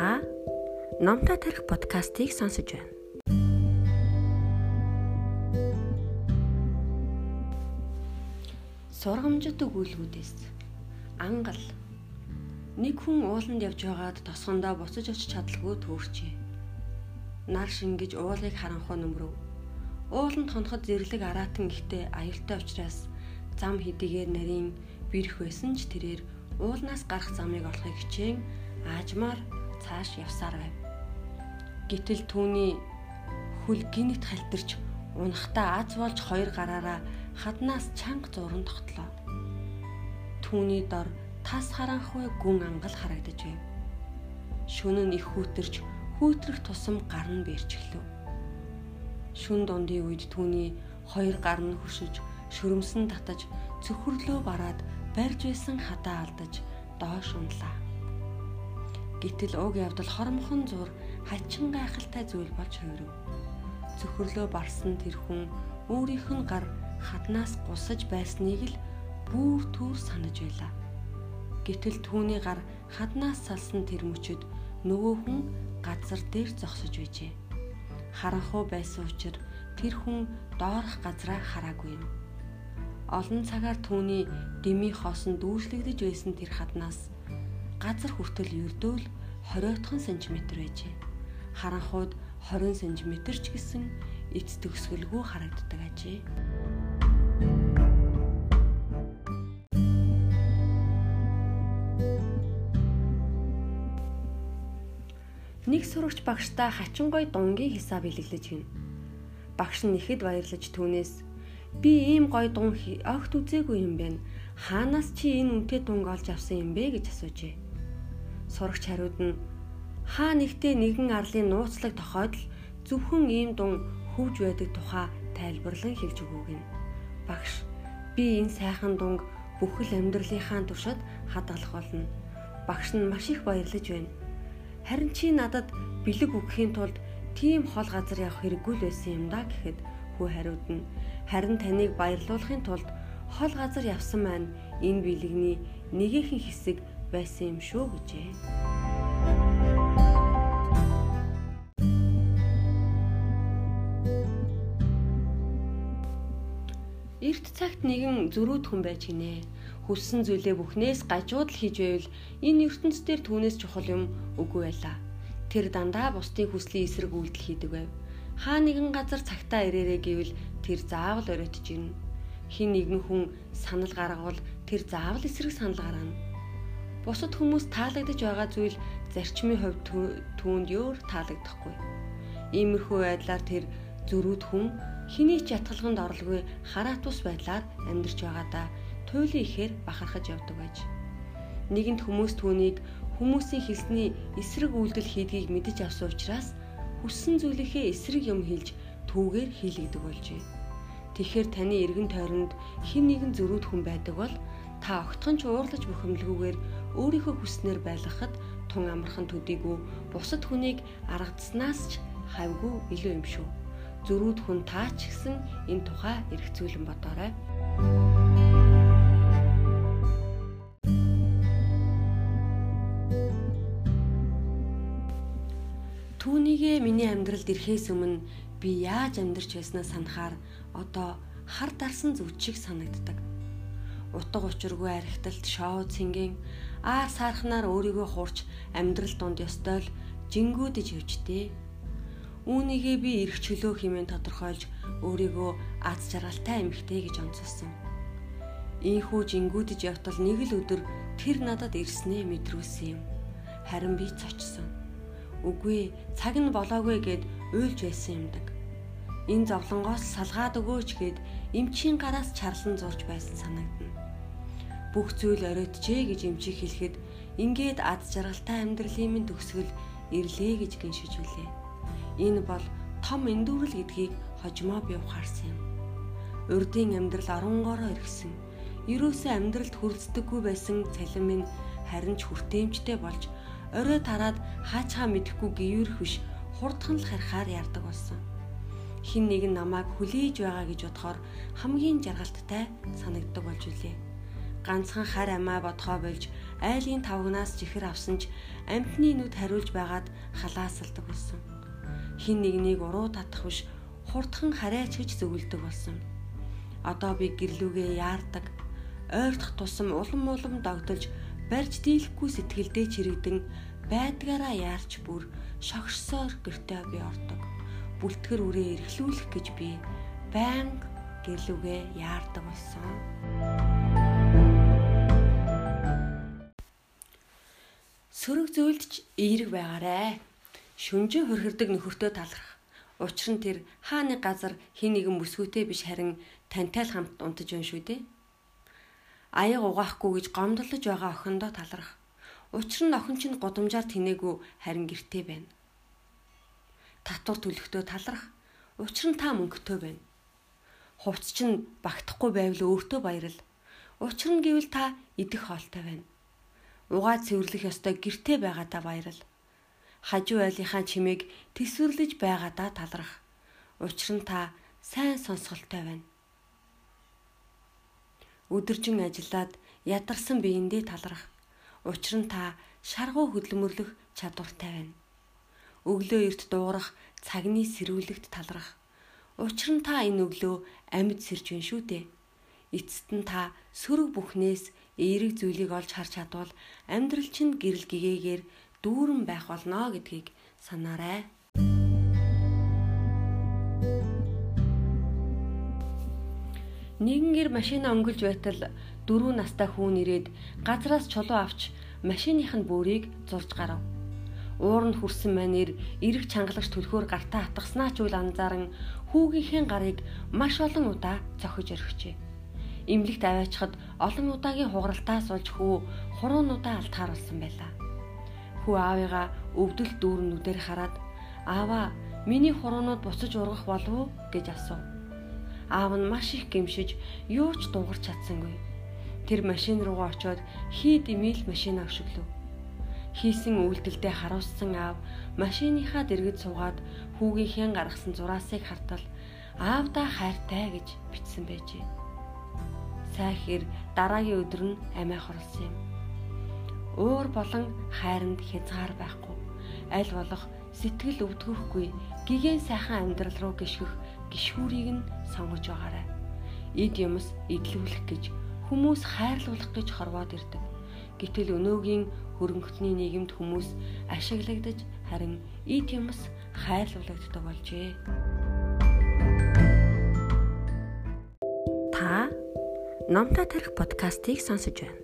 Та Номтой тарих подкастыг сонсож байна. Сургамжит өгүүлбүүдээс ангал нэг хүн ууланд явж байгаад тосгондоо буцаж очиж чадлагүй төөрчээ. Нар шингэж уулыг харанхуй нөмрөв. Ууланд хоноход зэрлэг араатан ихтэй аюултай учраас зам хэдийгээр нарийн бэрх байсан ч тэрээр уулнаас гарах замыг олохыг хичээн аажмаар цааш явсаар байв. Гэтэл түүний хөл гинт халтарч унахтаа аз болж хоёр гараараа хаднаас чанга зуран тогтлоо. Түүний дор тас харанхуй гүн ангал харагдаж байв. Шөнө нь их хүүтэрч хүүтрэх тусам гар нь бэрчглэв. Шүн дундын үед түүний хоёр гар нь хөшөж, шөрөмсөн татаж, цөхрлөө бараад барьж байсан хадаа алдаж доош унлаа. Гэтэл уг явдал хормхон зур хачин гайхалтай зүйл болж хувирв. Цөхрлөө барсан тэр хүн өөрийнх нь гар хаднаас гусаж байсныг л бүр түр санаж байлаа. Гэтэл түүний гар хаднаас салсан тэр мөчөд нөгөө хүн газар дээр зогсож байжээ. Харанхуу байсан учраас тэр хүн доорх газраа хараагүй юм. Олон цагаар түүний дими хоосон дүүжлэгдэж байсан тэр хаднаас газар хүртэл ердөөл 20 см байжээ. Харанхууд 20 см ч гэсэн эц төгсгөлгүй харагддаг ажээ. Нэг сурагч багштай хачингой дунгийн хисааб илэглэж гин. Багш нь ихэд баярлаж түүнээс би ийм гой дун огт үзээгүй юм байна. Хаанаас чи энэ үнэтэй дунг олж авсан юм бэ гэж асуужээ сурагч хариуд нь хаа нэгтээ нэгэн арлын нууцлаг тохиолдол зөвхөн ийм дун хөвж байдаг тухай тайлбарлан хэлж өгөөг нь. Багш би энэ сайхан дунг бүхэл амьдралынхаа туршид хадгалах болно. Багш нь маш их баярлаж байна. Харин чи надад бэлэг өгөхийн тулд тийм хол газар явах хэрэггүй л байсан юм да гэхэд хүү хариуд нь харин таныг баярлуулахын тулд хол газар явсан маань энэ бэлэгний нэгийнхэн хэсэг байсан юм шүү гэжээ. Эрт цагт нэгэн зөрүүд хүн байж гинэ. Хүссэн зүйлээ бүхнээс гажууд л хийж байвал энэ ертөнц дээр түүнээс чухал юм үгүй байлаа. Тэр дандаа бусдын хүслийн эсрэг үйлдэл хийдэг байв. Хаа нэгэн газар цагтаа ирээрээ гэвэл тэр заавал оройтж ирнэ. Хин нэгэн хүн санал гаргавал тэр заавал эсрэг санал гаргана бусад хүмүүс таалагдж байгаа зүйл зарчмын хувьд түүнд өөр таалагдахгүй. Иймэрхүү байдлаар тэр зөрүүд хүн хэний ч ятгалганд орлгүй хараатус байдлаар амьдарч байгаадаа туйлын ихээр бахархаж явдаг байж. Нэгэнт хүмүүс түүнийг хүмүүсийн хэлсний эсрэг үйлдэл хийдгийг мэдэж авсан учраас хүссэн зүйлийнхээ эсрэг юм хэлж түүгээр хийлэгдэг болжээ. Тэгэхээр таны эргэн тойронд хэн нэгэн зөрүүд хүн байдаг бол та огтхон ч уурлаж бухимдалгүйгээр өөрийнхөө хүснээр байлгахад тун амархан төдийгүй бусад хүнийг аргадаснаас ч хавгүй илүү юм шүү. Зөрүүд хүн таач гэсэн энэ тухай эргцүүлэн бодоорой. Түүнийгээ миний амьдралд ирэхээс өмнө би яаж амьдарч байснаа санахаар одоо хар дарсан зүг шиг санагддаг утга учиргүй архиталт шоу цэнгийн аар саархнаар өөрийгөө хурч амьдрал дунд ёстой л жингүүдэж явжтэй. Үүнийгээ би эрх чөлөө хэмээн тодорхойлж өөрийгөө аз жаргалтай эмэгтэй гэж онцолсон. Ийхүү жингүүдэж явтал нэг л өдөр тэр надад ирснээ мэдрүүлсэн юм. Харин би цочсон. Үгүй цаг нь болоогүй гэд уйлж байсан юмдаг. Энэ зовлонгоос салгаад өгөөч гэд эмчийн гараас чарлан зурж байсан санагдана бүх зүйл оройтжээ гэж эмчиг хэлэхэд ингээд аз жаргалтай амьдралын минь төгсгөл ирлээ гэж гиншиж үлээ. Энэ бол том эндүрэл гэдгийг хожимоо бив харсан юм. Урдын амьдрал оронгороо иргсэн. Ерөөсөө амьдралд хүрэлцдэггүй байсан цалин минь харин ч хүртээмжтэй болж орой тараад хаачаа мэдэхгүй гівэрх биш хурдхан л харахаар ярддаг болсон. Хин нэг нь намайг хүлээж байгаа гэж бодохоор хамгийн жаргалттай санагддаг болж үлээ ганцхан хар амаа бодгоо болж айлын тавгнаас чихэр авсан ч амтны нүд хариулж байгаад халаасалдаг болсон. Хин нэгнийг уруу татах биш хурдхан хараач гэж зөвлөдөг болсон. Одоо би гэрлүүгээ яардаг, ойртох тусам улам улам догдолж барьж дийлэхгүй сэтгэлдээ чирэгдэн байдгаараа яарч бүр шогшсоор гэртээ би ордог. Бүлтгэр үрээ эрхлүүлэх гэж би байнга гэрлүүгээ яардаг болсон. Сөрөг зүйлдч эерэг байгаарэ. Шүнжин хөрхөрдөг нөхөртөө талрах. Учир нь тэр хааны газар хин нэгэн бүсгүйтэй биш харин тантай л хамт унтаж байна шүү дээ. Аяг угаахгүй гэж гомдлож байгаа охиндоо талрах. Учир нь охин чинь гудамжаар тинээгүү харин гэртээ байна. Татвар төлөхдөө талрах. Учир нь та мөнгөтэй байна хувцс чинь багтахгүй байвал өөртөө баярл. Учир нь гэвэл та идэх хоолтой байна. Угаа цэвэрлэх ёстой гэртээ байгаадаа баярл. Хажуу айлынхаа чимээг тэсвэрлэж байгаадаа талрах. Учир нь та сайн сонсголтой байна. Өдөржин ажиллаад ядарсан биендээ талрах. Учир нь та шаргуу хөдөлмөрлөх чадвартай байна. Өглөө эрт дуурах цагны сэрүүлэгт талрах. Учир нь та энэ өглөө амьд сэрж байна шүү дээ. Эцэст нь та сөрөг бүхнээс эерэг зүйлийг олж харж чадвал амьдрал чинь гэрэл гэгээгээр дүүрэн байх болно гэдгийг санаарай. Нэгэн гэр машина өнгөлж байтал дөрвөн настай хүн ирээд газраас чулуу авч машиных нь бөөрийг зурж гарав уур нь хүрсэн манер эрэг чангалагч төлхөөр гартаа атгаснаа ч үл анзааран хүүгийнхээ гарыг маш олон удаа зохиж өргөчээ. Имлэгт аваачхад олон удаагийн хугаралтаас болж хүү хуруунуудаа алтааруулсан байлаа. Хүү аавыгаа өвдөл дүүрэн нүдээр хараад "Аава, миний хуруунууд буцаж ургах болов уу?" гэж асуув. Аав нь маш их гэмшиж юу ч дуугарч чадсангүй. Тэр машин руугаа очиод хий димэл машин авшиглав Хийсэн үйлдэлдээ харуулсан аав машиныхаа дэргэд суугаад хүүгийнхээ гаргасан зураасыг хартал аавда хайртай гэж бичсэн байжээ. Сайхэр дараагийн өдөр нь амиа хорлсон юм. Уур болон хайранд хязгаар байхгүй. Аль болох сэтгэл өвдгөхгүй гигэн сайхан амьдрал руу гიშгэх гişхүүрийг нь сонгож байгаарай. Эд юмс идлүүлэх гэж хүмүүс хайрлуулах гэж хорвоод ирдэг. Гэтэл өнөөгийн хөрөнгөтний нийгэмд хүмүүс ашиглагдаж харин эд юмс хайрлуулагддаг болжээ. Та Номтой тарих подкастыг сонсож байна.